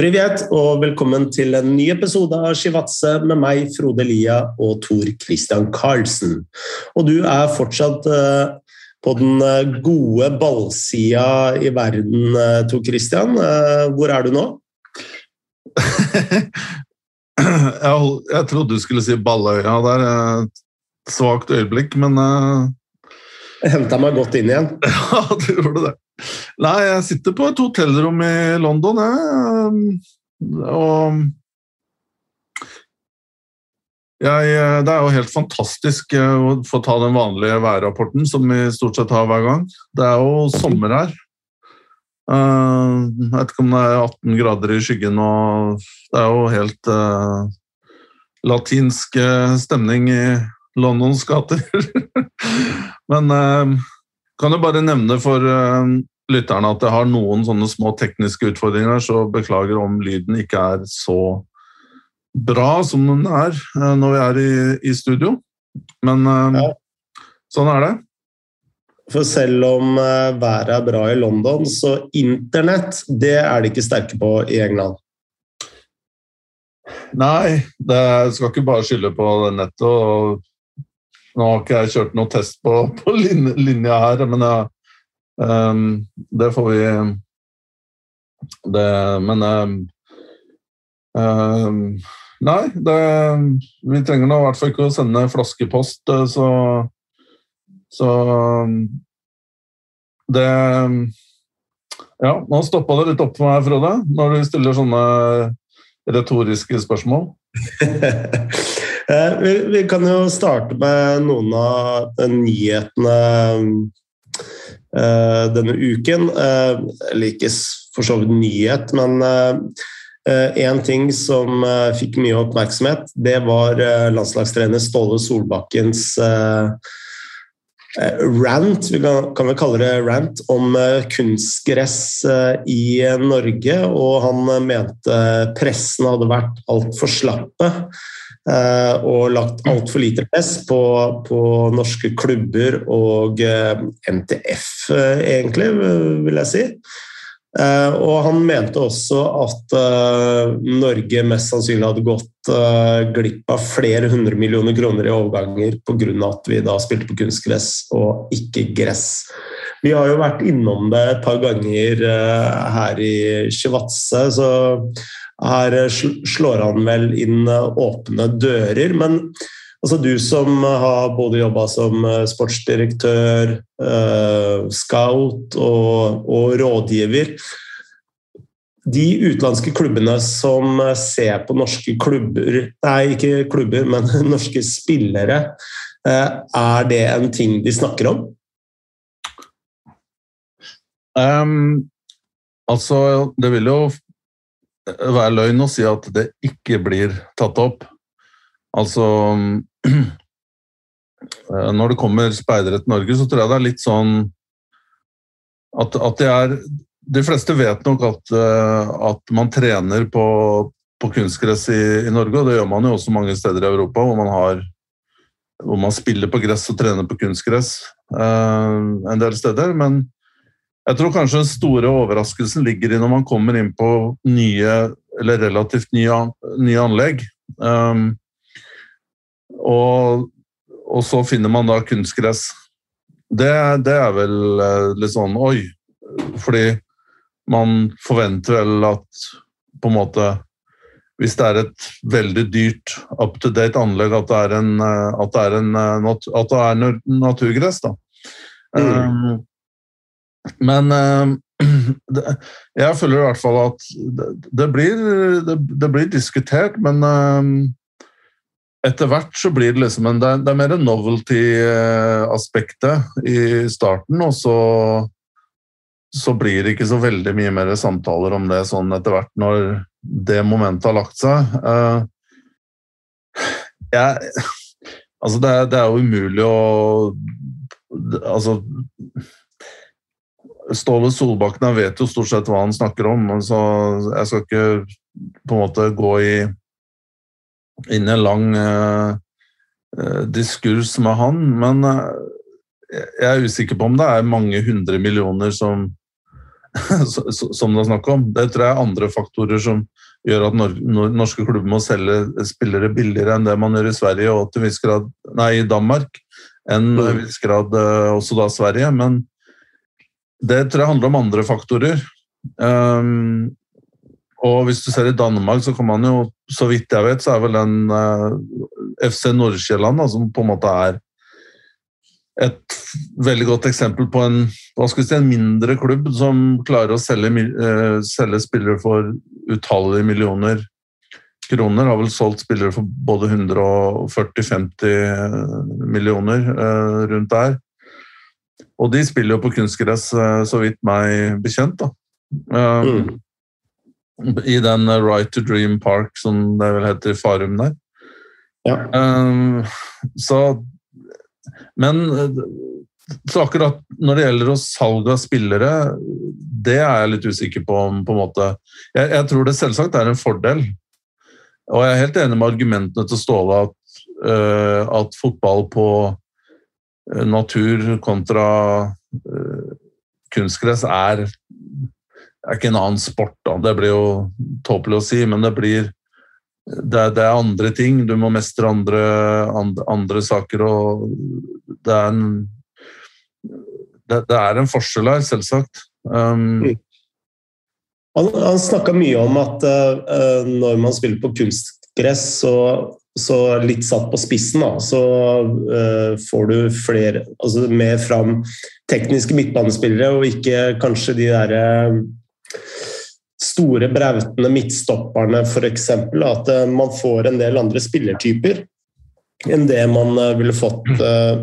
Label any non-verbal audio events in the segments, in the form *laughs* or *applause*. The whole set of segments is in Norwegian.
Privet, og velkommen til en ny episode av Shivatse med meg, Frode Lia og Tor Christian Karlsen. Og du er fortsatt eh, på den eh, gode ballsida i verden, eh, Tor Christian. Hvor er du nå? *laughs* jeg, trodde du skulle si Balløya der. Svakt øyeblikk, men henta meg godt inn igjen. *laughs* ja, du gjorde det. Nei, jeg sitter på et hotellrom i London, jeg. Og jeg, det er jo helt fantastisk eh, å få ta den vanlige værrapporten som vi stort sett har hver gang. Det er jo sommer her. Eh, jeg vet ikke om det er 18 grader i skyggen og Det er jo helt uh, latinsk stemning i Londons gater. *laughs* Men uh, kan jo bare nevne for uh, lytterne at jeg har noen sånne små tekniske utfordringer, så beklager om lyden ikke er så bra som den er uh, når vi er i, i studio. Men uh, ja. sånn er det. For selv om været er bra i London, så internett det er de ikke sterke på i England. Nei, det skal ikke bare skylde på nettet. og nå har ikke jeg kjørt noen test på, på linja her, men jeg, det får vi det, Men um, um, Nei, det, vi trenger nå i hvert fall ikke å sende flaskepost, eh, så Så det Ja, nå stoppa det litt opp for meg, Frode, når du stiller sånne retoriske spørsmål. *laughs* Eh, vi, vi, kan jo starte med noen av nyhetene denne uken. Eller ikke for så vidt nyhet, men én uh, ting som fikk mye oppmerksomhet, det var landslagstrener Ståle Solbakkens rant, vi kan, vi kalle det rant, om kunstgress i Norge. Og han mente pressen hadde vært altfor slappe. Eh, og lagt altfor lite press på, på, norske klubber og eh, NTF, eh, egentlig, vil jeg si. Og han mente også at Norge mest sannsynlig hadde gått glipp av flere hundre millioner kroner i overganger pga. at vi da spilte på kunstgress og ikke gress. Vi har jo vært innom det et par ganger her i Shivatse, så her eh, slår han vel inn eh, åpne dører. Men altså, du som har både jobba som eh, sportsdirektør, scout og, og rådgiver. De utenlandske klubbene som ser på norske klubber Nei, ikke klubber, men *laughs* norske spillere. Er det en ting de snakker om? Um, altså, det vil jo være løgn å si at det ikke blir tatt opp. Altså *clears throat* Når det kommer speidere til Norge, så tror jeg det er litt sånn at, at det er De fleste vet nok at, eh, at man trener på, på kunstgress i, i, Norge, og det gjør man jo også mange steder i Europa hvor man, har, hvor man spiller på gress og trener på kunstgress uh, en del steder. men jeg tror kanskje den store overraskelsen ligger i når man kommer inn på nye, eller relativt nye, nye anlegg. Um, og, og, så finner man da kunstgress. Det, det, er vel eh, litt sånn oi, fordi man forventer vel at på en måte Hvis det er et veldig dyrt up to date anlegg, at det er, en, eh, at det er, en, eh, at det er naturgress. da. Mm. Um, men *clears throat* uh, jeg føler i hvert fall at det, blir, det, det blir, diskutert, men uh, etter hvert så blir det liksom en, det, er, mer novelty-aspektet i starten, og så, så blir det ikke så veldig mye mer samtaler om det sånn etter hvert når det momentet har lagt seg. Uh, jeg, altså det, det, er jo umulig å Altså Ståle Solbakken vet jo stort sett hva han snakker om, så jeg skal ikke på en måte gå i, inn i en lang eh, eh diskurs med han. Men eh, jeg er usikker på om det er mange hundre millioner som *laughs* som det er snakk om. Det tror jeg er andre faktorer som gjør at norske klubber må selge spillere billigere enn det man gjør i Sverige og til viss grad Nei, i Danmark. Enn mm. viss grad eh, også da Sverige. Men det tror jeg handler om andre faktorer. Um, og hvis du ser i Danmark, så kan man jo, så vidt jeg vet, så er vel den uh, eh, FC Nordsjælland som på en måte er et veldig godt eksempel på en, hva skal vi si, en mindre klubb som klarer å selge, uh, selge spillere for utallige millioner kroner. Har vel solgt spillere for både 140-50 millioner uh, rundt der. Og de spiller jo på kunstgress, så vidt meg bekjent. da. Mm i den eh, Right to Dream Park, som det vel heter i Farum der. Ja. Um, så Men så akkurat når det gjelder å salg av spillere, det er jeg litt usikker på om på en måte jeg, jeg, tror det selvsagt er en fordel. Og jeg er helt enig med argumentene til Ståle at, uh, at fotball på natur kontra uh, kunstgress er er ikke en annen sport, da. Det blir jo tåpelig å si, men det blir det det er, andre ting. Du må mestre andre, andre, andre saker, og det er en det, det, er en forskjell her, selvsagt. Um, mm. han han snakka mye om at uh, når man spiller på kunstgress, så, så litt satt på spissen, da, så uh, får du flere altså mer fram tekniske midtbanespillere, og ikke kanskje de derre uh, store, brautende midtstopperne f.eks. At uh, man får en del andre spillertyper enn det man uh, ville fått uh,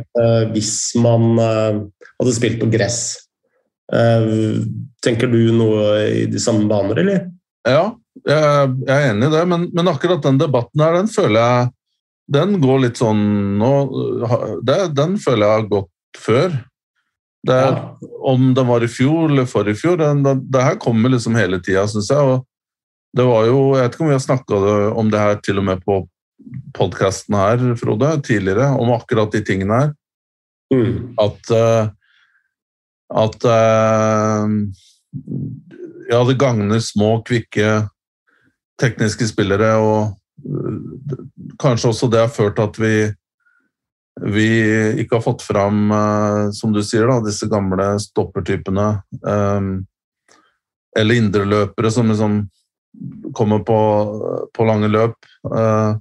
hvis man hadde spilt på gress. Tenker du noe i de samme baner, eller? Ja, jeg, jeg er enig i det, men, men, akkurat den debatten her, den føler jeg den går litt sånn nå, det, Den føler jeg har gått før. Det, ja. Om den var i fjor eller forrige fjor, det, det, det her kommer liksom hele tida, syns jeg. Og det var jo, Jeg vet ikke om vi har snakka om det her til og med på podkasten her, Frode, tidligere, om akkurat de tingene her. Mm. At uh, at uh, ja, det gagner små, kvikke tekniske spillere, og uh, kanskje også det har ført til at vi vi ikke har fått fram, eh, som du sier, da, disse gamle stoppertypene. Eh, eller indreløpere som liksom kommer på, på lange løp. Eh,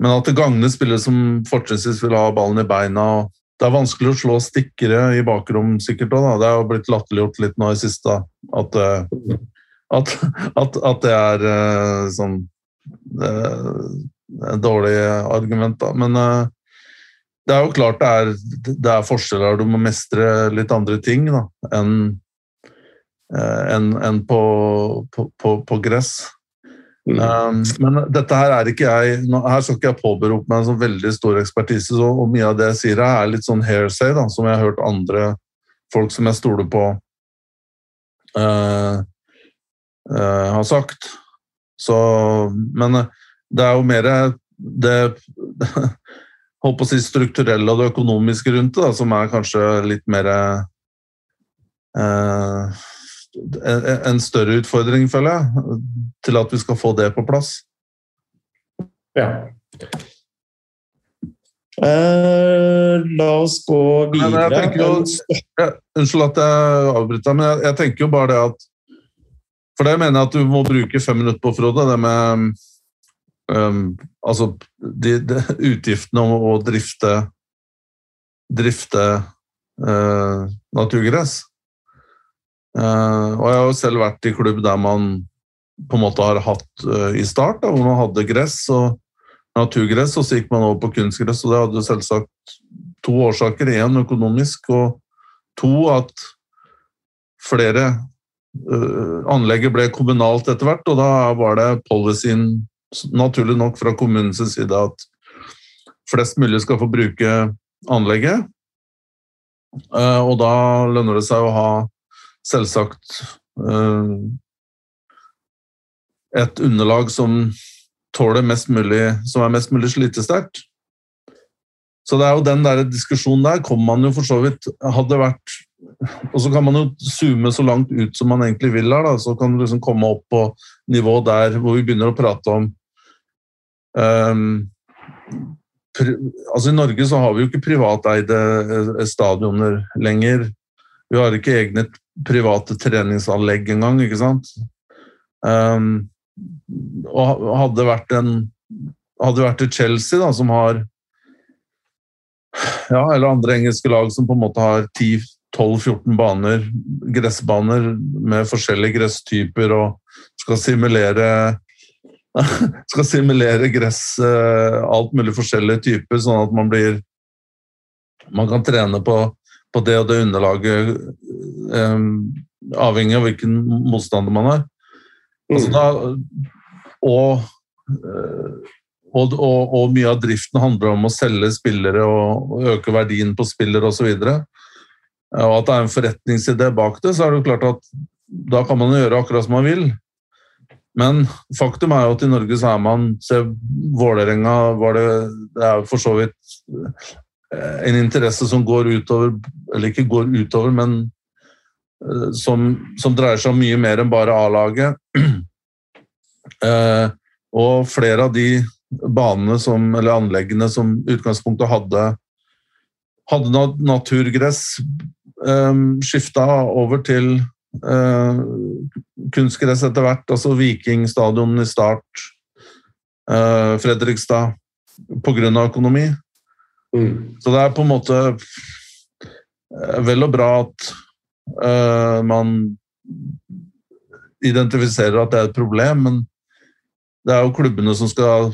men at det gagner spillere som fortrinnsvis vil ha ballen i beina. Det er vanskelig å slå stikkere i bakrom, sikkert òg. Det har blitt latterliggjort litt nå i siste. At, at, at, at det er sånn dårlig argument, da. Men uh, det er jo klart det er, det er, forskjeller. Du må mestre litt andre ting da, enn uh, en, en på, på, på, på, gress. Mm. Um, men dette her er ikke jeg Her skal ikke jeg påberope meg en sånn veldig stor ekspertise, så, og mye av det jeg sier her, er litt sånn hairsay, da, som jeg har hørt andre folk som jeg stoler på, uh, har sagt. Så, men det er jo mer det *laughs* holdt på å si strukturelle og det økonomiske rundt det, da, som er kanskje litt mer eh, En større utfordring, føler jeg, til at vi skal få det på plass. Ja. Eh, la oss gå videre. Jo, jeg, unnskyld at jeg avbryter, men jeg, jeg, tenker jo bare det at For det mener jeg at du må bruke fem minutter på, Frode. Det med Um, altså de, de, utgiftene om å drifte drifte uh, naturgress. Uh, og jeg har jo selv vært i klubb der man på en måte har hatt uh, i start, da, hvor man hadde gress og naturgress, og så gikk man over på kunstgress. og Det hadde selvsagt to årsaker. Én økonomisk, og to at flere Anlegget ble kommunalt etter hvert, og da var det policyen naturlig nok fra kommunens side at flest mulig skal få bruke anlegget. Eh, og da lønner det seg å ha selvsagt eh, et underlag som tåler mest mulig, som er mest mulig slitesterkt. Så det er jo den der diskusjonen der kom man jo for så vidt Hadde det vært og så kan man jo zoome så langt ut som man egentlig vil her. Da. Så kan du liksom komme opp på nivå der hvor vi begynner å prate om um, altså I Norge så har vi jo ikke privateide eh, stadioner lenger. Vi har ikke egne private treningsanlegg engang, ikke sant. Um, og hadde vært en hadde vært et Chelsea, da, som har ja, eller andre engelske lag som på en måte har 10-12-14 baner, gressbaner med forskjellige gresstyper og skal simulere *laughs* skal simulere gress, eh, alt mulig forskjellige typer, sånn at man blir Man kan trene på, på det og det underlaget, um, avhengig av hvilken motstander man har. Altså mm. da, og, og, og, og, mye av driften handler om å selge spillere og, øke verdien på spillere osv. Og, og at det er en forretningsidé bak det, så er det jo klart at da kan man gjøre akkurat som man vil. Men faktum er jo at i Norge så er man Se Vålerenga var det Det er for så vidt eh, en interesse som går utover Eller ikke går utover, men eh, som, som dreier seg om mye mer enn bare A-laget. *clears throat* Eh, og flere av de banene som, eller anleggene som utgangspunktet hadde, hadde naturgress, skifta over til Uh, kunstgress etter hvert, altså Vikingstadion i start, uh, Fredrikstad, pga. økonomi. Mm. Så det er på en måte uh, vel og bra at uh, man identifiserer at det er et problem, men det er jo klubbene som skal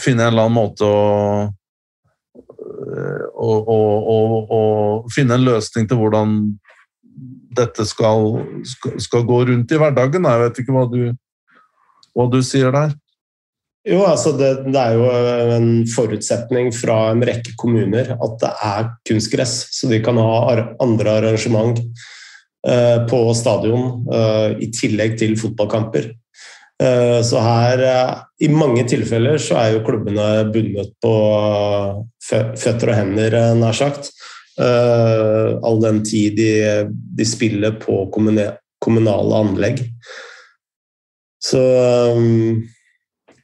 finne en eller annen måte å å, å, å finne en løsning til hvordan dette skal, skal, gå rundt i hverdagen. Jeg vet ikke hva du, hva du sier der? Jo, altså det, det, er jo en forutsetning fra en rekke kommuner at det er kunstgress, så de kan ha andre arrangement eh, på stadion eh, i tillegg til fotballkamper. Eh, så her, i mange tilfeller, så er jo klubbene bundet på føtter og hender, eh, nær sagt. Uh, all den tid de, de spiller på kommunale anlegg. Så um,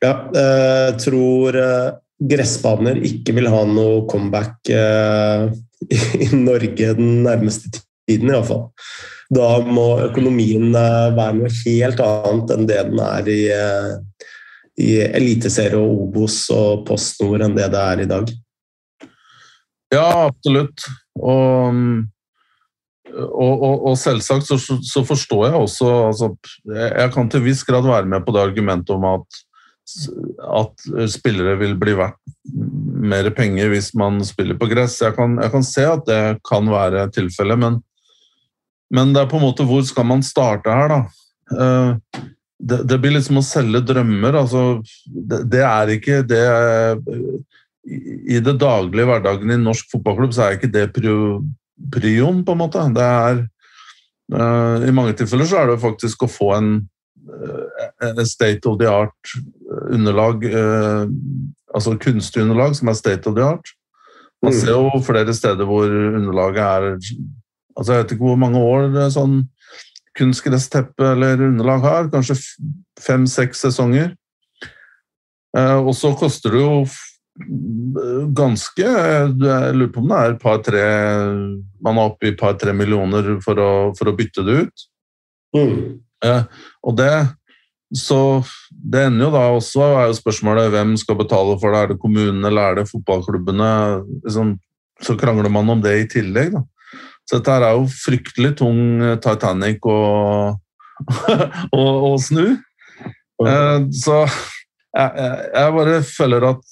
ja, jeg tror gressbaner ikke vil ha noe comeback *laughs* i Norge den nærmeste tiden, iallfall. Da må økonomien være noe helt annet enn det den er i, i Eliteserie og Obos og Post Nord enn det det er i dag. Ja, absolutt. Og, og, og, og selvsagt så, så, forstår jeg også altså, Jeg kan til viss grad være med på det argumentet om at, at spillere vil bli verdt mer penger hvis man spiller på gress. Jeg kan, jeg kan se at det kan være tilfellet, men, men, det er på en måte hvor skal man starte her, da? Eh, det, det blir liksom å selge drømmer. Altså, det, det er ikke det i det daglige hverdagen i norsk fotballklubb så er ikke det prioen, på en måte. Det er uh, I mange tilfeller så er det faktisk å få en, uh, state of the art underlag, uh, altså kunstig underlag som er state of the art. Man ser jo flere steder hvor underlaget er altså Jeg vet ikke hvor mange år sånn kunstgressteppe eller underlag har. Kanskje fem-seks sesonger. Og så koster det jo ganske Jeg lurer på om det er et par-tre Man er oppe i et par-tre millioner for å, for å, bytte det ut. Mm. Eh, og det Så det ender jo da også er jo spørsmålet hvem skal betale for det. Er det kommunene eller er det fotballklubbene? Liksom, så krangler man om det i tillegg. Da. Så dette er jo fryktelig tung Titanic å, *laughs* å, snu. Eh, så jeg, jeg, jeg bare føler at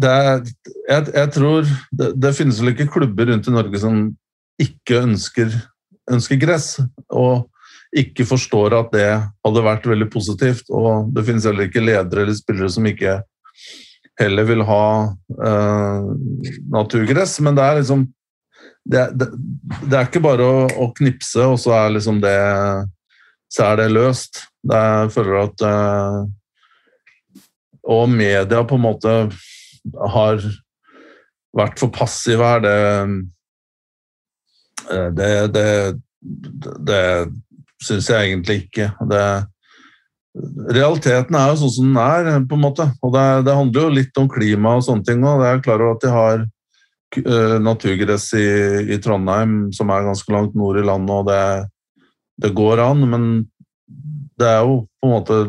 er, jeg, jeg, tror det, det, finnes vel ikke klubber rundt i Norge som ikke ønsker, ønsker, gress, og ikke forstår at det hadde vært veldig positivt. Og det finnes heller ikke ledere eller spillere som ikke heller vil ha eh, naturgress, men det er liksom det, det, det er ikke bare å, å, knipse, og så er liksom det så er det løst. Er, jeg føler at eh, Og media på en måte har vært for passive her. Det, Det, det, det syns jeg egentlig ikke. Det, realiteten er jo sånn som den er, på en måte. Og det, det handler jo litt om klima og sånne ting. òg. jeg er klar over at de har uh, naturgress i, i, Trondheim, som er ganske langt nord i landet, og det, det går an, men det er jo på en måte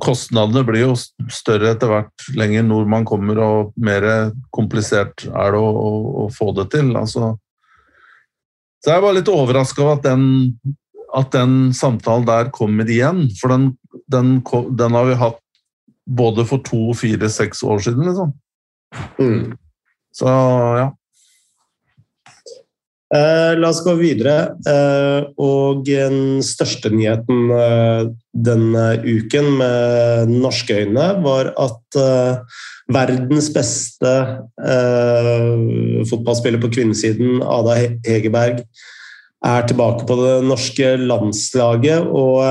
Kostnadene blir jo større etter hvert lenger nord man kommer, og mer komplisert er det å, å, å få det til. Altså, så jeg var litt overraska over at den at den samtalen der kommer igjen. For den, den, den har vi hatt både for to, fire, seks år siden, liksom. Mm. Så ja. Eh, la oss gå videre. Eh, og den største nyheten eh, denne uken med norske øyne var at verdens beste fotballspiller på kvinnesiden, Ada Hegerberg, er tilbake på det norske landslaget. Og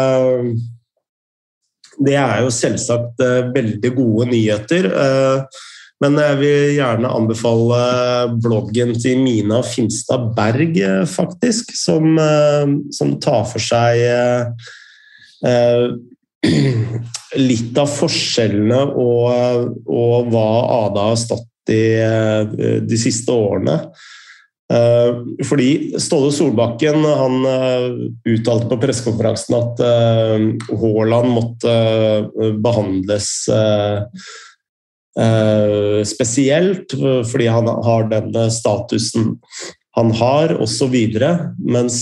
det er jo selvsagt veldig gode nyheter. Eh, men jeg vil gjerne anbefale bloggen til Mina Finstad Berg, faktisk, som, som tar for seg *clears throat* litt av forskjellene og, og hva Ada har stått i de siste årene. Eh, fordi Ståle Solbakken han eh, uttalte på pressekonferansen at eh, Haaland måtte behandles spesielt fordi han har den statusen han har, osv. Mens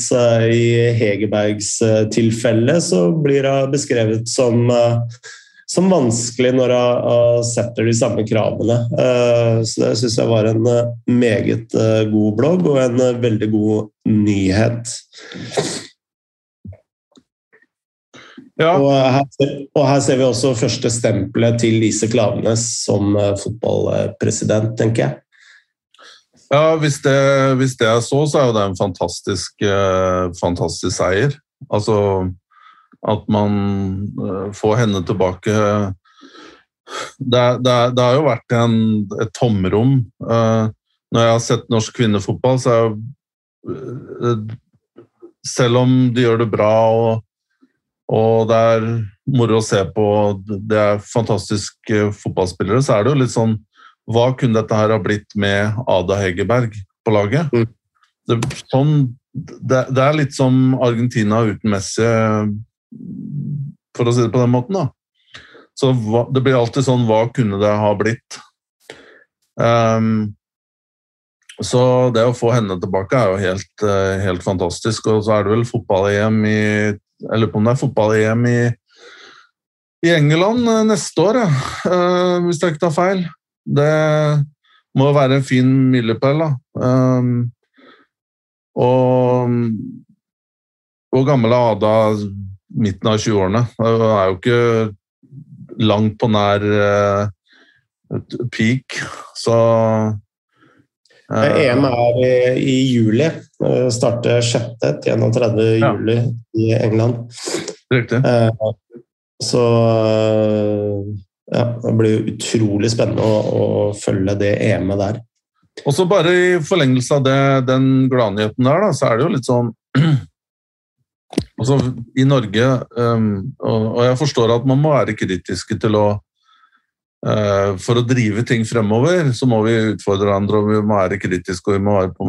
i Hegerbergs tilfelle så blir det beskrevet som som vanskelig når hun setter de samme kravene. Eh, så det syns jeg var en eh, meget eh, god blogg og en veldig god nyhet. Ja. Og, her, og, her, ser vi også første stempelet til Lise Klavenes som fotballpresident, tenker jeg. Ja, hvis det, hvis det er så, så er jo det en fantastisk, fantastisk seier. Altså at man eh, får henne tilbake. Det, det, det har jo vært en, et tomrom. Eh, når jeg har sett norsk kvinnefotball, så er jo eh, Selv om de gjør det bra og, og det er moro å se på, det er fantastiske fotballspillere, så er det jo litt sånn Hva kunne dette her ha blitt med Ada Hegerberg på laget? Mm. Det, sånn, det, det, er litt som Argentina uten Messi for å si det på den måten. da. Så det blir alltid sånn Hva kunne det ha blitt? Um, så det å få henne tilbake er jo helt, uh, helt fantastisk. Og så er det vel fotball-EM i Jeg lurer på om det er fotball-EM i, i England uh, neste år, ja. uh, hvis jeg ikke tar feil. Det må være en fin milepæl, da. Um, og hvor gammel Ada? midten av 20-årene. Det er jo ikke langt på nær peak, så EM er i, i juli. Starter 6. til 31. Ja. juli i England. Riktig. Så ja, det blir utrolig spennende å, å følge det EM-et der. Og så bare i forlengelse av det, den gladnyheten der, da, så er det jo litt sånn *clears throat* Altså, I Norge um, og, og, jeg forstår at man må være kritiske til å For å drive ting fremover, så må vi utfordre hverandre, og vi må være kritiske. og Vi, være på,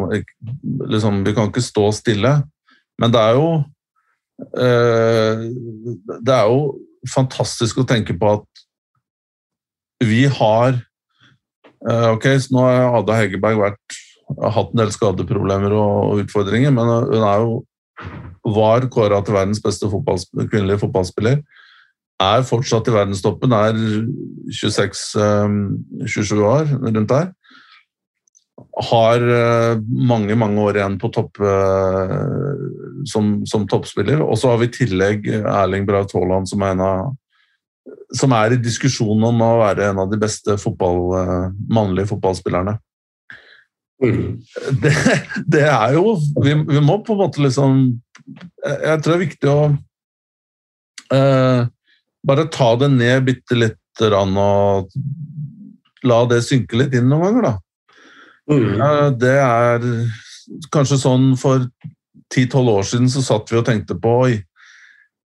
liksom, vi kan ikke stå stille. Men det er jo uh, Det er jo fantastisk å tenke på at vi har uh, Ok, så nå har Ada Hegerberg vært, hatt en del skadeproblemer og, utfordringer, men hun er jo var kåra til verdens beste fotballspiller, kvinnelige fotballspiller. Er fortsatt i verdenstoppen, er 26-27 ehm, år, rundt der. Har eh, mange, mange år igjen på topp eh, som, som toppspiller. Og så har vi i tillegg Erling Braut Haaland, som er en av som er i diskusjonen om å være en av de beste fotball, eh, mannlige fotballspillerne. Mm. *laughs* Det, det, er jo vi, vi, må på en måte liksom Jeg tror det er viktig å eh, bare ta det ned bitte lite grann og la det synke litt inn noen ganger, da. Mm. Eh, det er kanskje sånn for 10-12 år siden så satt vi og tenkte på oi,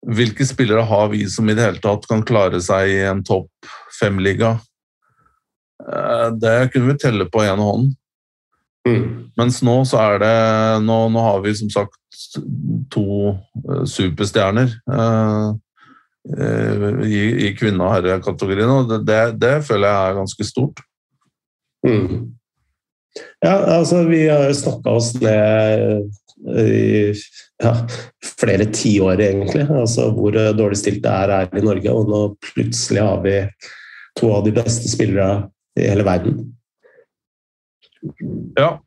hvilke spillere har vi som i det hele tatt kan klare seg i en topp fem-liga? Eh, det kunne vi telle på én hånd. Mm. Mens nå så er det nå, nå, har vi som sagt to uh, superstjerner uh, i, i kvinne- og herrekategorien, og det, det, føler jeg er ganske stort. Mm. Ja, altså vi har snakka oss ned i ja, flere tiår, egentlig. Altså hvor dårlig stilt det er her i Norge, og nå plutselig har vi to av de beste spillere i hele verden. Ja,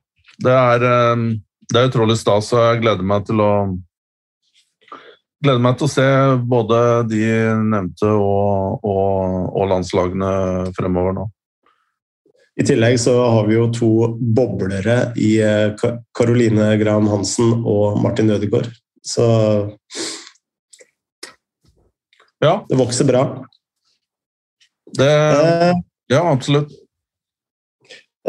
det er, ehm, det er utrolig stas, og jeg gleder meg til å gleder meg til å se både de nevnte og, og, og landslagene fremover nå. I tillegg så har vi jo to boblere i Karoline eh, Graham Hansen og Martin Ødegaard. Så ja. det vokser bra. Det, eh, ja, absolutt.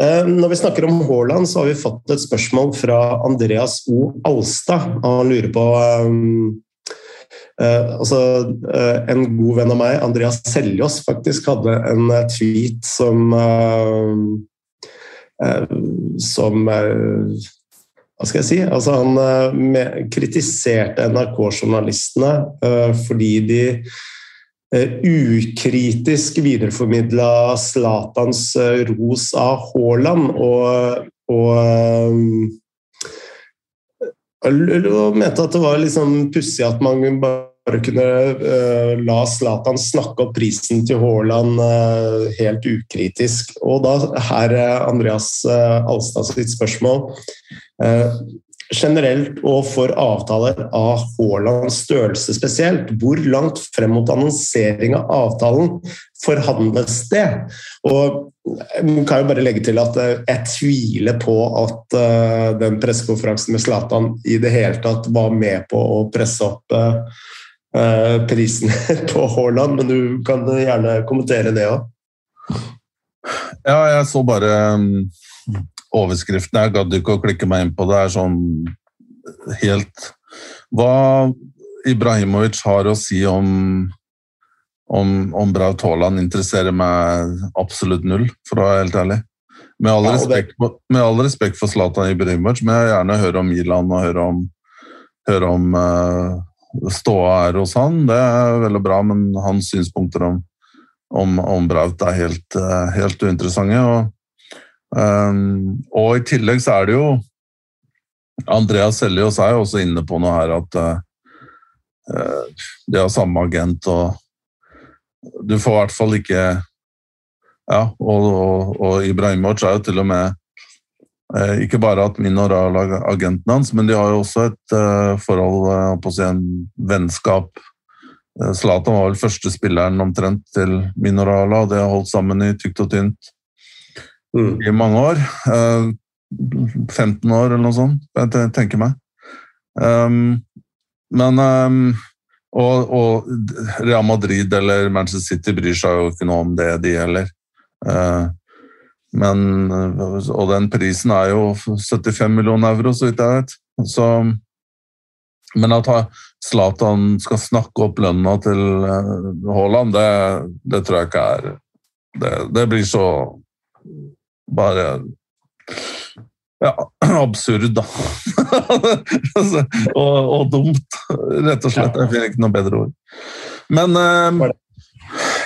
Eh, når vi snakker om Haaland, så har vi fått et spørsmål fra Andreas O. Alstad. Han lurer på um, uh, altså, uh, En god venn av meg, Andreas Seljås, faktisk hadde en tweet som uh, Som Hva skal jeg si? Altså, han med, kritiserte NRK-journalistene fordi de ukritisk videreformidla Zlatans ros av Haaland. Og, og, og mente at det var liksom pussig at man bare kunne uh, la Zlatan snakke opp prisen til Haaland uh, helt ukritisk. Og da her Andreas uh, Alstad sitt spørsmål generelt og for avtaler av Haalands størrelse spesielt. Hvor langt frem mot annonsering av avtalen forhandles det? Og jeg kan jo bare legge til at eh, jeg tviler på at den pressekonferansen med Zlatan i det hele tatt var med på å presse opp prisen på Haaland, men du kan gjerne kommentere det òg. Ja, jeg så bare um overskriften. Jeg gadd ikke å klikke meg inn på det. er sånn helt Hva Ibrahimovic har å si om, om, om Braut Haaland, interesserer meg absolutt null, for å være helt ærlig. Med all, respekt, med all respekt for Zlatan Ibrahimovic, men jeg vil gjerne høre om Milan og høre om, høre om uh, ståa er hos han. Det er veldig bra, men hans synspunkter om, om, om Braut er helt, uh, helt uinteressante. og Um, og i tillegg så er det jo Andreas Seljås er jo også inne på noe her at uh, de har samme agent og du får i hvert fall ikke Ja, og, og, og Ibrahimovic er jo til og med ikke bare at Minoral er agenten hans, men de har jo også et uh, forhold på å si en vennskap. Zlatan var vel første spilleren omtrent til Minorala, og de har holdt sammen i tykt og tynt mm. i mange år. 15 eh, år eller noe sånt, jeg tenker meg. Um, men um, og, og, Real Madrid eller Manchester City bryr seg jo ikke noe om det, de heller. Men, og den prisen er jo 75 millioner euro, så vidt jeg vet. Så, men at Zlatan skal snakke opp lønna til Haaland, det, det tror jeg ikke er det, det blir så bare ja, *clears throat* absurd, da. *laughs* Og, og, dumt, rett og slett. Jeg finner ikke noe bedre ord. Men eh,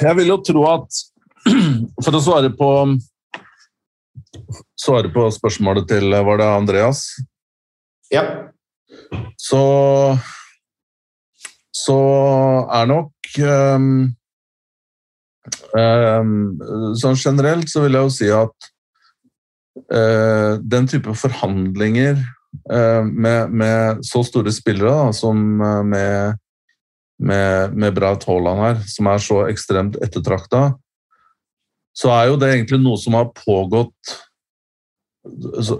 jeg vil jo tro at *clears throat* For å svare på svare på spørsmålet til Var det Andreas? Ja. Så så er nok um, um, Sånn generelt så vil jeg jo si at uh, den type forhandlinger uh, med, med, så store spillere da, som uh, med, med, med Braut Haaland her, som er så ekstremt ettertrakta, så er jo det egentlig noe som har pågått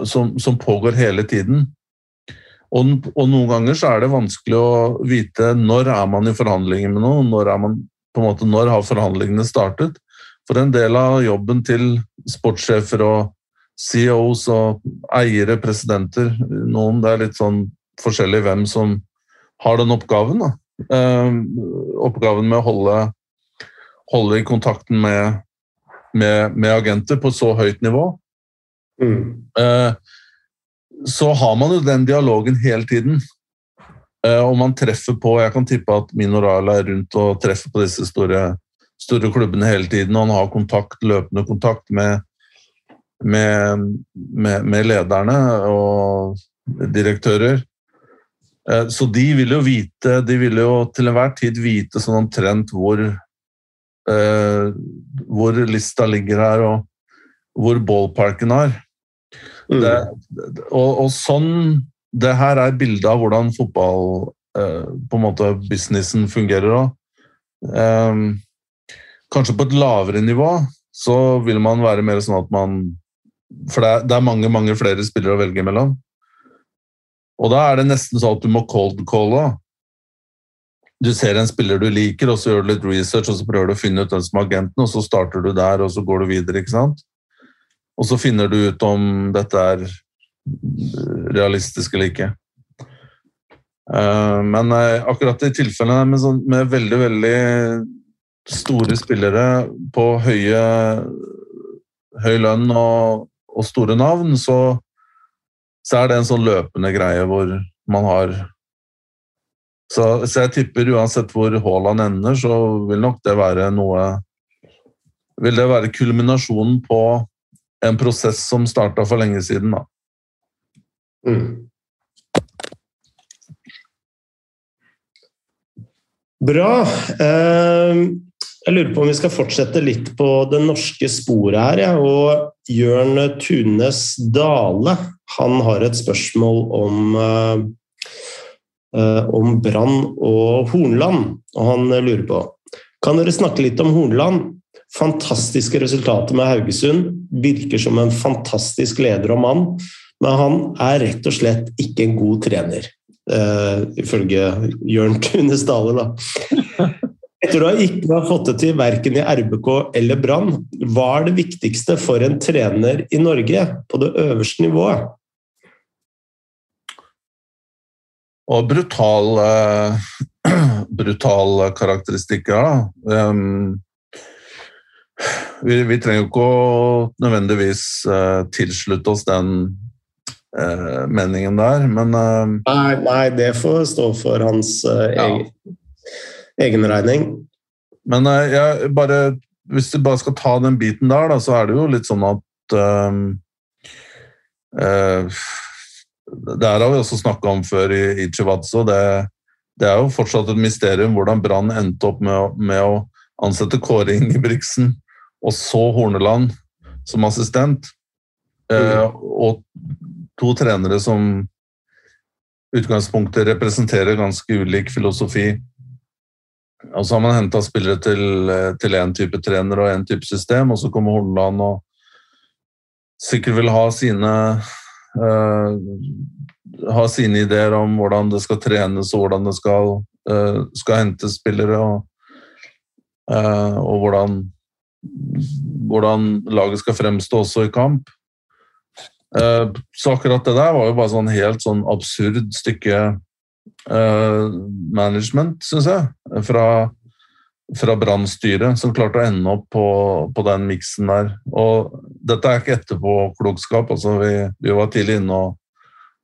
som, som pågår hele tiden. Og, og, noen ganger så er det vanskelig å vite når er man i forhandlinger med noen, når, man, måte, når har forhandlingene startet. For en del av jobben til sportssjefer og CEOs og eiere, presidenter. Noen det er litt sånn forskjellig hvem som har den oppgaven. Da. Eh, oppgaven med å holde, holde i kontakten med, med, med, agenter på så høyt nivå. Mm. Eh, så har man jo den dialogen hele tiden. Eh, og man treffer på Jeg kan tippe at Minoral er rundt og treffer på disse store, store klubbene hele tiden. Og han har kontakt, løpende kontakt med, med, med, med lederne og direktører. Eh, så de vil jo vite De vil jo til enhver tid vite sånn omtrent hvor, hvor lista ligger her, og hvor ballparken er. Mm. Det, og, og, sånn Det her er bildet av hvordan fotball eh, på en måte businessen fungerer òg. Eh, kanskje på et lavere nivå så vil man være mer sånn at man For det er, det er mange, mange flere spillere å velge mellom. Og da er det nesten sånn at du må cold calle. Du ser en spiller du liker, og så gjør du litt research og så prøver du å finne ut hvem som er agenten, og så starter du der, og så går du videre. ikke sant? Og så finner du ut om dette er realistisk eller ikke. Eh, men eh, akkurat i tilfellene med, sånn, med veldig, veldig store spillere på høye, høy lønn og, og store navn, så, så, er det en sånn løpende greie hvor man har så, så, jeg tipper uansett hvor Haaland ender, så vil nok det være noe Vil det være kulminasjonen på en prosess som starta for lenge siden, da. Mm. Bra. Ehm, jeg lurer på om vi skal fortsette litt på det norske sporet her. Ja. Og Jørn Tunes Dale han har et spørsmål om, eh, om Brann og Hornland. Og han lurer på Kan dere snakke litt om Hornland? Fantastiske resultater med Haugesund. Virker som en fantastisk leder og mann. Men han er rett og slett ikke en god trener, uh, ifølge Jørn Tunes Dale. Da. *laughs* Etter å ikke ha fått det til verken i RBK eller Brann, hva er det viktigste for en trener i Norge på det øverste nivået? Og brutal, uh, *clears throat* brutal karakteristikker, da. Um, vi, vi, trenger jo ikke å nødvendigvis uh, tilslutte oss den uh, meningen der, men nei, nei, det får stå for hans ja. egen, egen, regning. Men jeg bare, hvis du bare skal ta den biten der, da, så er det jo litt sånn at Det her har vi også snakka om før i, i Chivazzo. Det, det, er jo fortsatt et mysterium hvordan Brann endte opp med, med å ansette Kåre Ingebrigtsen og så Horneland som assistent. Eh, og to trenere som utgangspunktet representerer ganske ulik filosofi. Og så har man henta spillere til én type trener og én type system, og så kommer Horneland og sikkert vil ha sine uh, ha sine ideer om hvordan det skal trenes og hvordan det skal, uh, skal hentes spillere, og, uh, og hvordan hvordan laget skal fremstå også i kamp. Eh, så akkurat det der var jo bare sånn helt sånn absurd stykke management, syns jeg, fra, fra Brann-styret, som klarte å ende opp på, på den miksen der. Og dette er ikke etterpåklokskap, altså vi, vi var tidlig inne og,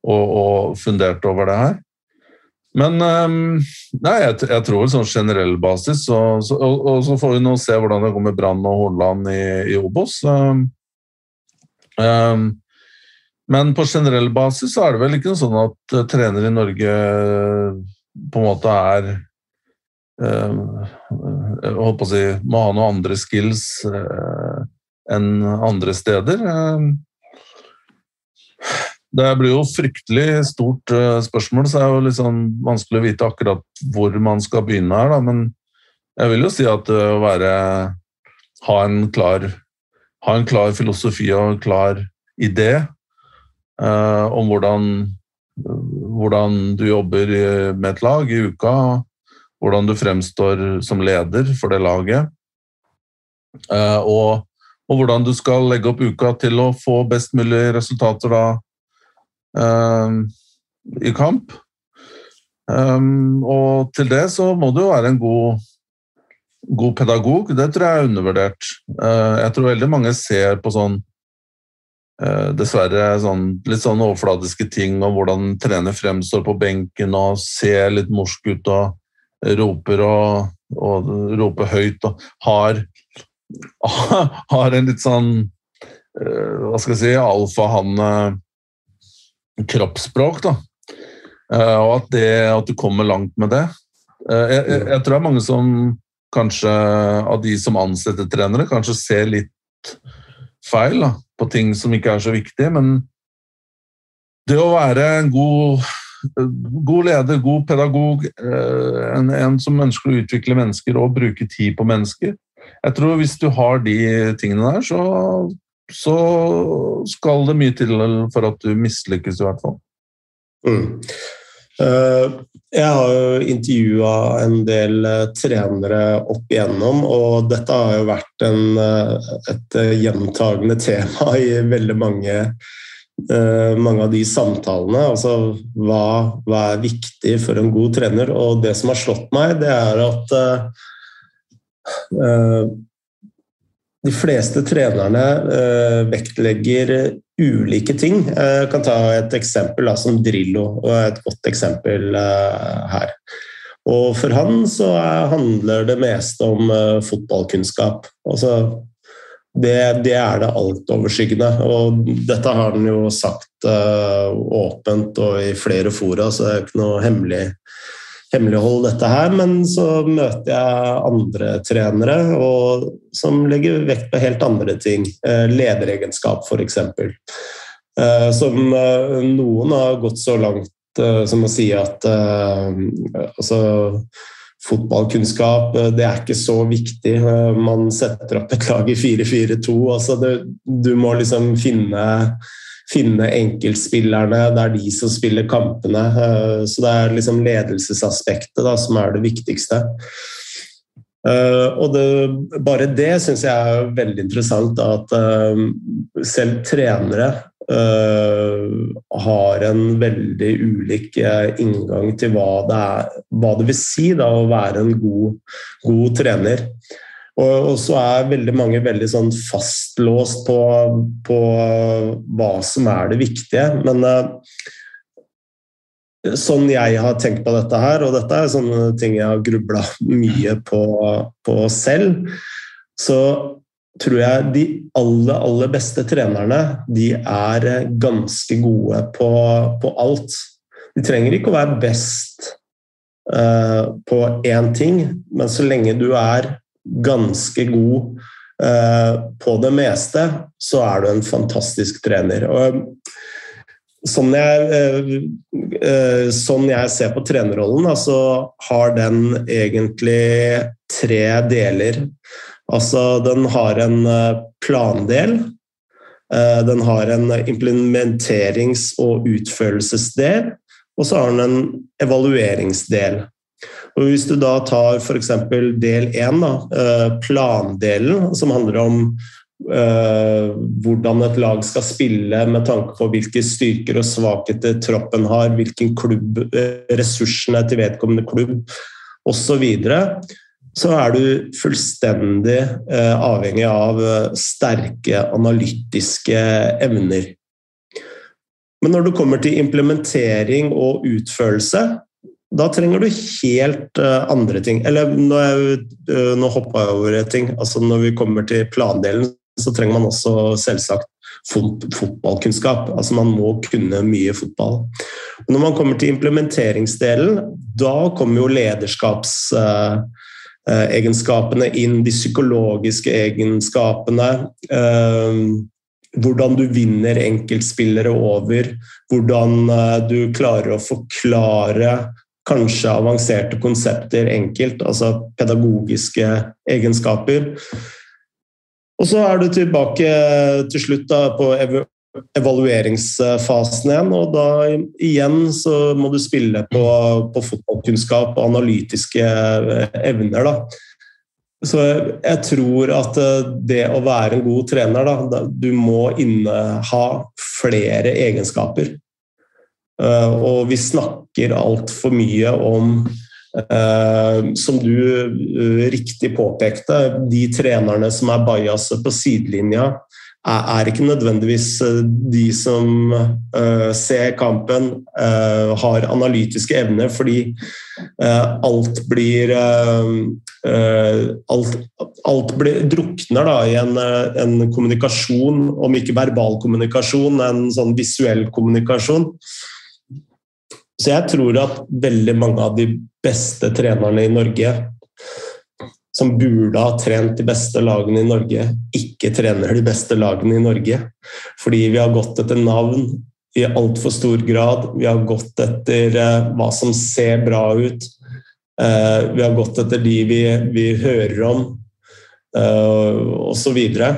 og, og funderte over det her. Men um, nei, jeg, jeg, tror sånn generell basis, så, så, og, og, så får vi nå se hvordan det går med Brann og Hordaland i, i Obos. Um, um, men på generell basis så er det vel ikke sånn at uh, trenere i Norge på en måte er Jeg holdt på å si noen andre skills uh, enn andre steder. Det blir jo fryktelig stort spørsmål, så det er jo litt sånn vanskelig å vite akkurat hvor man skal begynne her. Da. Men jeg vil jo si at å være ha en, klar, ha en klar filosofi og en klar idé uh, om hvordan, hvordan du jobber med et lag i uka, hvordan du fremstår som leder for det laget. og og hvordan du skal legge opp uka til å få best mulig resultater da eh, i kamp. Um, og til det så må du jo være en god, god pedagog. Det tror jeg er undervurdert. Uh, jeg tror veldig mange ser på sånn uh, Dessverre sånn, litt sånn overfladiske ting om hvordan trener fremstår på benken og ser litt morsk ut og roper og, og roper høyt og har, *laughs* har en litt sånn uh, Hva skal jeg si alfahanne-kroppsspråk, da. Uh, og at, det, at, du kommer langt med det. Jeg, jeg, jeg, tror det er mange som kanskje av de som ansetter trenere, kanskje ser litt feil da, på ting som ikke er så viktig, men det å være en god, god leder, god pedagog, uh, en, en, som ønsker å utvikle mennesker og bruke tid på mennesker Jeg tror hvis du har de tingene der, så, så skal det mye til for at du mislykkes, i hvert fall. Mm. Eh, jeg har jo intervjua en del eh, trenere opp igjennom, og dette har jo vært en, eh, et gjentagende *laughs* tema i veldig mange, mange av de samtalene. Altså hva, hva, er viktig for en god trener? Og det som har slått meg, det er at de fleste trenerne uh, vektlegger ulike ting. Jeg kan ta et eksempel da, som Drillo, og et godt eksempel uh, her. Og for han så er, handler det meste om uh, fotballkunnskap. Altså, det, det, er det altoverskyggende. Og dette har han jo sagt åpent og i flere fora, så det er ikke noe hemmelig hemmelighold, dette her. Men så møter jeg andre trenere og, som legger vekt på helt andre ting. Uh, lederegenskap, f.eks. Uh, som uh, noen har gått så langt som å si at altså, fotballkunnskap det er ikke så viktig. Man setter opp et lag i 4-4-2. Altså, du må liksom finne finne enkeltspillerne. Det er de som spiller kampene. Eh, så det er liksom ledelsesaspektet da, som er det viktigste. Og det, bare det syns jeg er veldig interessant, da, at selv trenere har en veldig ulik inngang til hva det, er, hva det vil si da, å være en god, god trener. Og, så er veldig mange veldig sånn fastlåst på, på, hva som er det viktige. Men uh, sånn jeg har tenkt på dette her, og dette er sånne ting jeg har grubla mye på, på, selv, så tror jeg de aller, aller beste trenerne de er ganske gode på, på alt. De trenger ikke å være best uh, på én ting, men så lenge du er ganske god uh, på det meste, så er du en fantastisk trener. Og sånn jeg, eh, sånn jeg ser på trenerrollen, så har den egentlig tre deler. Altså, den har en eh, plandel. Den har en implementerings- og utførelsesdel, og så har den en evalueringsdel. Og Hvis du da tar f.eks. del én, eh, plandelen, som handler om hvordan et lag skal spille med tanke på hvilke styrker og svakheter troppen har, hvilken klubb, eh, ressursene til vedkommende klubb osv., så, videre, så er du fullstendig uh, avhengig av sterke analytiske evner. Men når du kommer til implementering og utførelse, da trenger du helt uh, andre ting. Eller nå, uh, nå hoppa jeg over ting. Altså, når vi kommer til plandelen, så trenger man også selvsagt fot fotballkunnskap. Altså, man må kunne mye fotball. når man kommer til implementeringsdelen, da kommer jo lederskaps... uh, inn, de psykologiske egenskapene. hvordan du vinner enkeltspillere over, hvordan du klarer å forklare kanskje avanserte konsepter enkelt, altså pedagogiske egenskaper. Og så er du tilbake til slutt da, på evalueringsfasen igjen, og da igjen så må du spille på, på fotballkunnskap og analytiske evner. da. så jeg tror at det å være en god trener, da, du må inneha flere egenskaper. Og vi snakker altfor mye om som du riktig påpekte, de trenerne som er bajaset på sidelinja, er ikke nødvendigvis eh, de som uh, ser kampen, uh, har analytiske evner, fordi alt blir alt, alt, blir drukner da, i en, en, kommunikasjon, om ikke verbal kommunikasjon, en sånn visuell kommunikasjon. Så jeg tror at veldig mange av de beste trenerne i Norge som burde ha trent de beste lagene i Norge, ikke trener de beste lagene i Norge. Fordi vi har gått etter navn i altfor stor grad. Vi har gått etter uh, hva som ser bra ut. Uh, vi har gått etter de vi, vi hører om, uh, osv. Så, videre.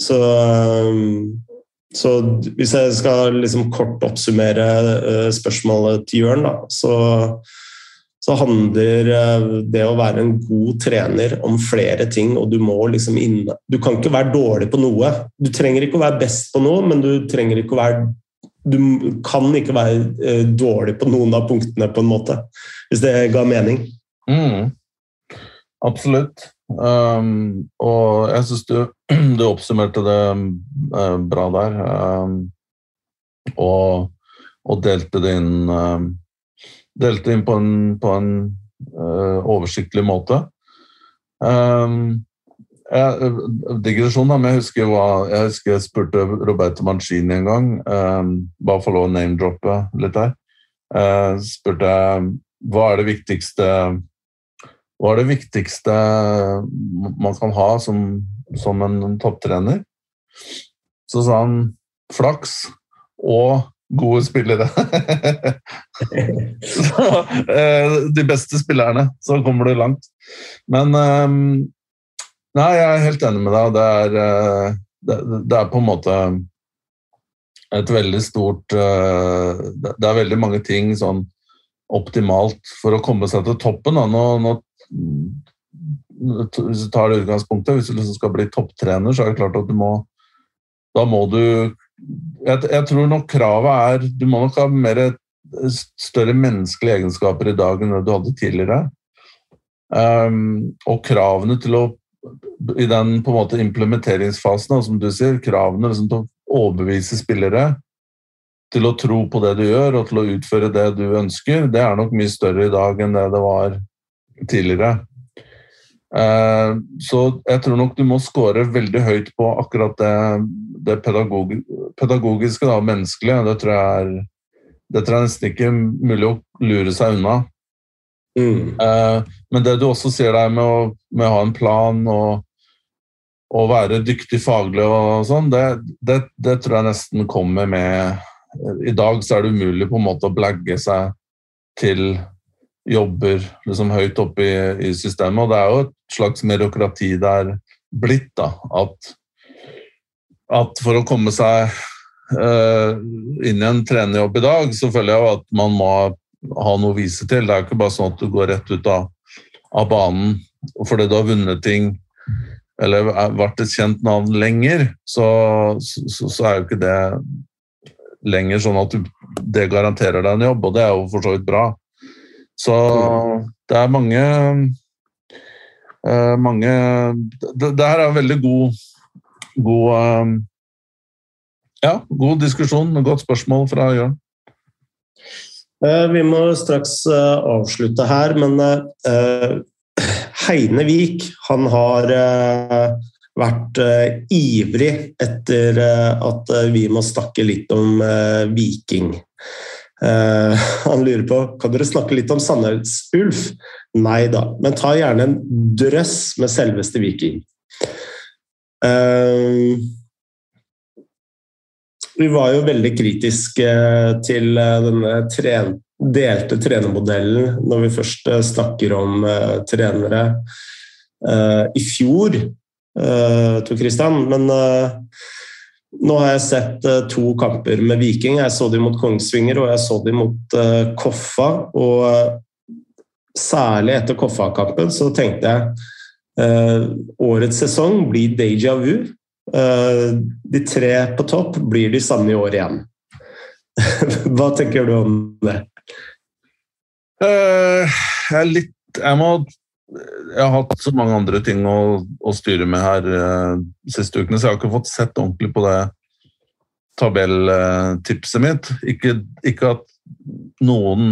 så så hvis jeg skal liksom kort oppsummere spørsmålet til Jørn, da, så så handler eh, det å være en god trener om flere ting. og Du må liksom inne. Du kan ikke være dårlig på noe. Du trenger ikke å være best på noe, men du trenger ikke å være du kan ikke være eh, dårlig på noen av punktene, på en måte. Hvis det ga mening. Mm. Absolutt. Um, og jeg syns du, *clears throat* du, oppsummerte det uh, bra der. Um, og, og, delte det inn um, delte inn på en, på en uh, oversiktlig måte. Um, jeg, digresjon, da, men jeg husker, hva, jeg husker jeg spurte Roberto Mancini en gang, um, bare for å name-droppe litt her, Uh, spurte jeg hva er det viktigste hva er det viktigste man kan ha som, som en topptrener? Så sa han flaks og gode spillere. *laughs* eh, de beste spillerne, så kommer du langt. Men ehm, Nei, jeg er helt enig med deg. Det er, eh, det, det er på en måte et veldig stort eh, Det er veldig mange ting sånn optimalt for å komme seg til toppen. Nå, nå, hvis du tar det utgangspunktet, hvis du liksom skal bli topptrener, så er det klart at du må Da må du jeg, jeg, tror nok kravet er Du må nok ha mer, større menneskelige egenskaper i dag enn du hadde tidligere. Um, og kravene til å I den på en måte implementeringsfasen, som du sier, kravene liksom til å overbevise spillere til å tro på det du gjør og til å utføre det du ønsker, det er nok mye større i dag enn det det var tidligere. Uh, så jeg tror nok du må score veldig høyt på akkurat det, det pedagog, pedagogiske og menneskelige, det tror jeg er det tror jeg nesten ikke er mulig å lure seg unna. Mm. Eh, men det du også sier der med å, med å ha en plan og, og, være dyktig faglig og sånn, det, det, det, tror jeg nesten kommer med I dag så er det umulig på en måte å blagge seg til jobber liksom høyt oppe i, i systemet, og det er jo et slags merokrati er blitt. da, at at for å komme seg uh, inn i en trenerjobb i dag, så føler jeg at man må ha noe å vise til. Det er ikke bare sånn at du går rett ut av, av banen fordi du har vunnet ting eller vært et kjent navn lenger, så, så, så er jo ikke det lenger sånn at du, det garanterer deg en jobb, og det er jo for så vidt bra. Så det er mange mange det, her er en veldig god god, eh, ja, god diskusjon godt spørsmål fra Jørn. Eh, vi må straks eh, avslutte her, men Heine Vik han har vært ivrig etter at vi må snakke litt om Viking. *laughs* Han lurer på kan dere snakke litt om Sandnes Ulf. Nei da, men ta gjerne en drøss med selveste Viking. Uh, vi var jo veldig kritiske til eh, denne tren delte trenermodellen når vi først eh, snakker om trenere i fjor, Tor Christian. Men nå har jeg sett to kamper med Viking. Jeg så dem mot Kongsvinger og jeg så dem mot Koffa. Og særlig etter Koffa-kampen så tenkte jeg årets sesong blir deja vu. de tre på topp blir de samme i år igjen. *laughs* Hva tenker du om det? jeg er litt Jeg må jeg har hatt så mange andre ting å, å styre med her uh, siste ukene, så jeg har ikke fått sett ordentlig på det tabelltipset mitt. Ikke, ikke, at noen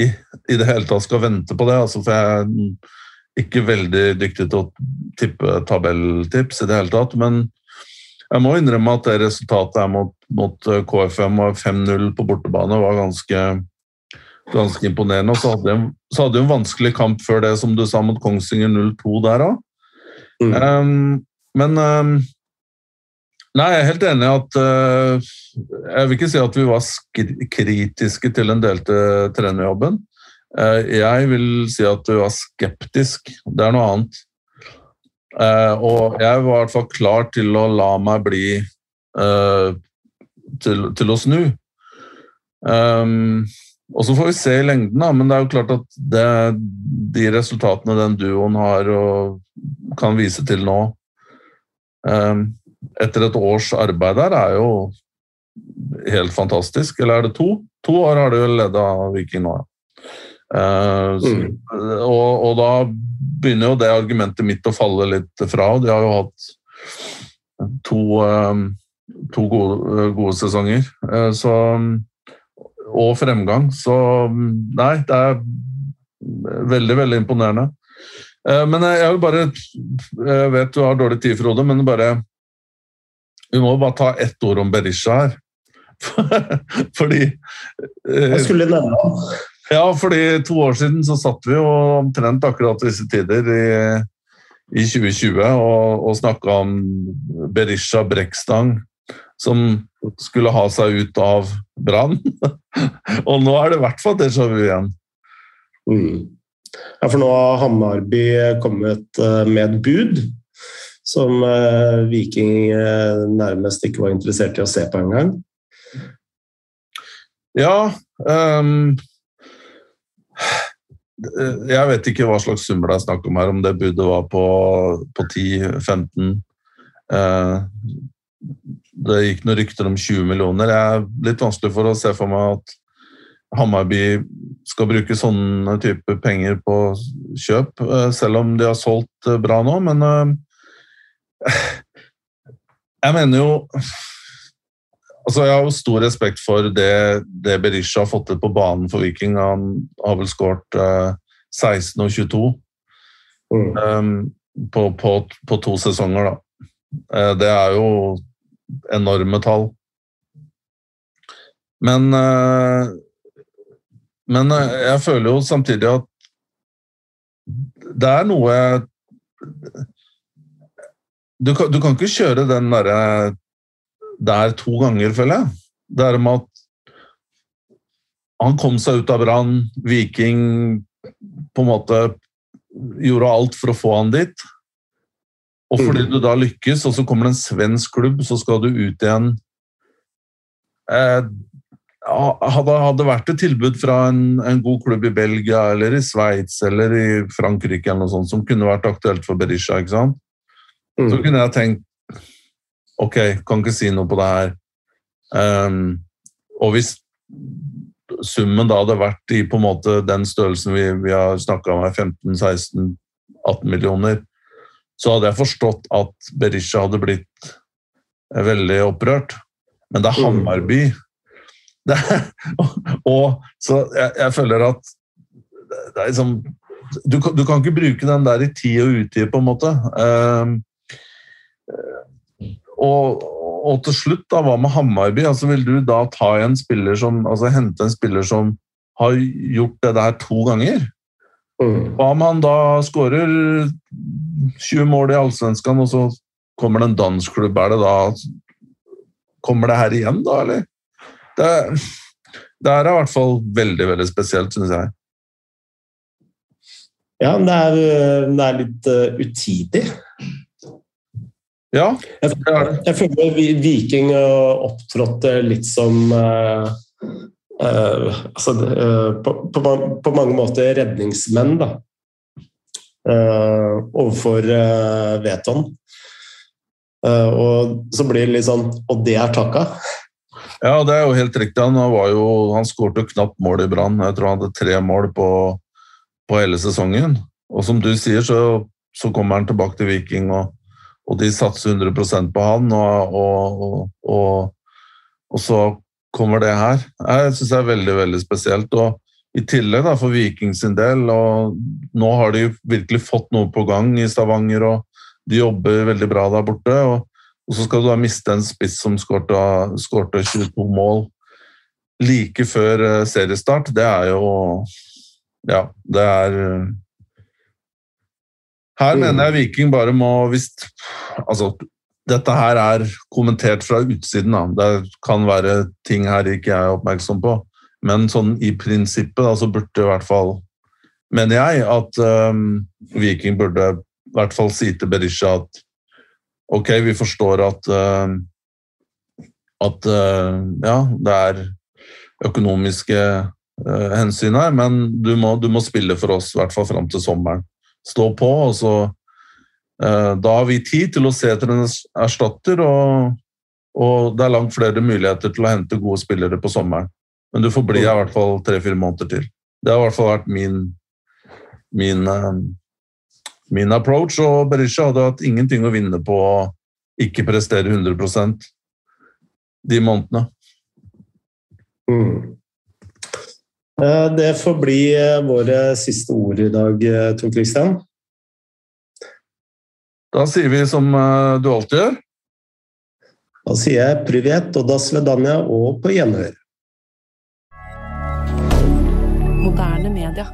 i, i, det hele tatt skal vente på det, altså, for jeg er ikke veldig dyktig til å tippe tabelltips i det hele tatt. Men jeg må innrømme at det resultatet her mot, mot eh, KFM og 5-0 på bortebane var ganske, ganske imponerende. Og så hadde, jeg, så hadde hun en vanskelig kamp før det, som du sa, mot Kongsvinger 0-2 der òg. Mm. Um, men um, Nei, jeg er helt enig i at uh, Jeg vil ikke si at vi var kritiske til den delte trenerjobben. Uh, jeg vil si at vi var skeptisk. Det er noe annet. Uh, og jeg var i hvert fall klar til å la meg bli til, til, å snu. Um, og så får vi se i lengden, da, men det er jo klart at det, de resultatene den duoen har og kan vise til nå um, etter et års arbeid der er jo helt fantastisk. Eller er det to? To år har de jo leda Viking nå. ja. mm. og, og, da begynner jo det argumentet mitt å falle litt fra. De har jo hatt to, uh, to gode, gode, sesonger. Uh, så, og fremgang. Så nei, det er veldig, veldig imponerende. Men jeg vil bare Jeg vet du har dårlig tid, Frode, men bare vi må bare ta ett ord om Berisha her. *laughs* fordi eh, Jeg skulle nevne ham. Ja, fordi to år siden så satt vi jo omtrent akkurat disse tider i, i 2020 og, og snakka om Berisha Brekkstang som skulle ha seg ut av Brann. *laughs* og nå er det i hvert fall déjà vu igjen. Mm. Ja, for nå har Hammarby kommet eh, med et bud som eh, Viking eh, nærmest ikke var interessert i å se på engang. Ja um, Jeg vet ikke hva slags summer det er snakk om her, om det budet var på, på 10-15 uh, Det gikk noen rykter om 20 millioner. Det er litt vanskelig for å se for meg at Hammarby skal bruke sånne type penger på kjøp, selv om de har solgt bra nå. Men *sighs* jeg mener jo Altså, jeg har jo stor respekt for det, det Berisha har fått til på banen for Viking. Han har vel skåret eh, 16 og 22 mm. um, på, på, på, to sesonger, da. Eh, det er jo enorme tall. Men eh, Men eh, jeg føler jo samtidig at det er noe du kan, du kan, ikke kjøre den derre der to ganger, føler jeg. Det er med at han kom seg ut av Brann, Viking på en måte gjorde alt for å få han dit. Og fordi mm. du da lykkes, og så kommer det en svensk klubb, så skal du ut igjen eh, hadde, det vært et tilbud fra en, en, god klubb i Belgia eller i Sveits eller i Frankrike eller noe sånt, som kunne vært aktuelt for Berisha, ikke sant? Mm. Så kunne jeg tenkt Ok, kan ikke si noe på det her. Um, og hvis summen da hadde vært i på en måte den størrelsen vi, vi har snakka om her, 15-16-18 millioner, så hadde jeg forstått at Berisha hadde blitt veldig opprørt. Men det er mm. Hammarby. *laughs* Det er, og, så jeg, jeg, føler at det er liksom du, du, kan ikke bruke den der i tid og utid, på en måte. Um, og, og, til slutt, da, hva med Hammarby? Altså, vil du da ta en spiller som, altså hente en spiller som har gjort det der to ganger? Mm. Om han da skårer 20 mål i Allsvenskan, og så kommer det en dansklubb? Er det da Kommer det her igjen, da, eller? Det, det er i hvert fall veldig, veldig spesielt, syns jeg. Ja, det er, det er litt uh, utidig. Ja, det er det. Jeg føler Viking opptrådte litt som uh, altså, uh, på, på, på, mange måter redningsmenn, da. overfor Veton. Og så blir det litt sånn Og det er takka? *laughs* Ja, det er jo helt riktig. Han, var jo, han skårte knapt mål i Brann. Jeg tror han hadde tre mål på, på, hele sesongen. Og som du sier, så, så kommer han tilbake til Viking, og, og de satser 100 på han. Og, og, og, så kommer det her. Jeg syns det er veldig, veldig spesielt. og i tillegg da, for Viking sin del, og nå har de virkelig fått noe på gang i Stavanger, og de jobber veldig bra der borte. og og så skal du da miste en spiss som skårte 22 mål like før eh, seriestart. Det er jo Ja, det er eh, Her mm. mener jeg Viking bare må hvis, Altså, dette her er kommentert fra utsiden. Da. Det kan være ting her ikke jeg er oppmerksom på. Men sånn i prinsippet da, så burde i hvert fall Mener jeg at um, Viking burde i hvert fall si til Berisha at Ok, vi forstår at, uh, at uh, ja, det er økonomiske uh, hensyn her, men du må, du må, spille for oss, i hvert fall fram til sommeren. Stå på, og så Da har vi tid til å se etter en erstatter, og, og det er langt flere muligheter til å hente gode spillere på sommeren. Men du får bli i hvert fall tre-fire måneder til. Det har i hvert fall vært min, min min approach, og Berisha hadde hatt ingenting å vinne på å ikke prestere 100% de månedene. Mm. Eh, det får bli eh, våre siste ord i dag, eh, Tor Christian. Da sier vi som du alltid gjør. Da sier jeg privet og das vedanja og på gjenhør. Moderne media.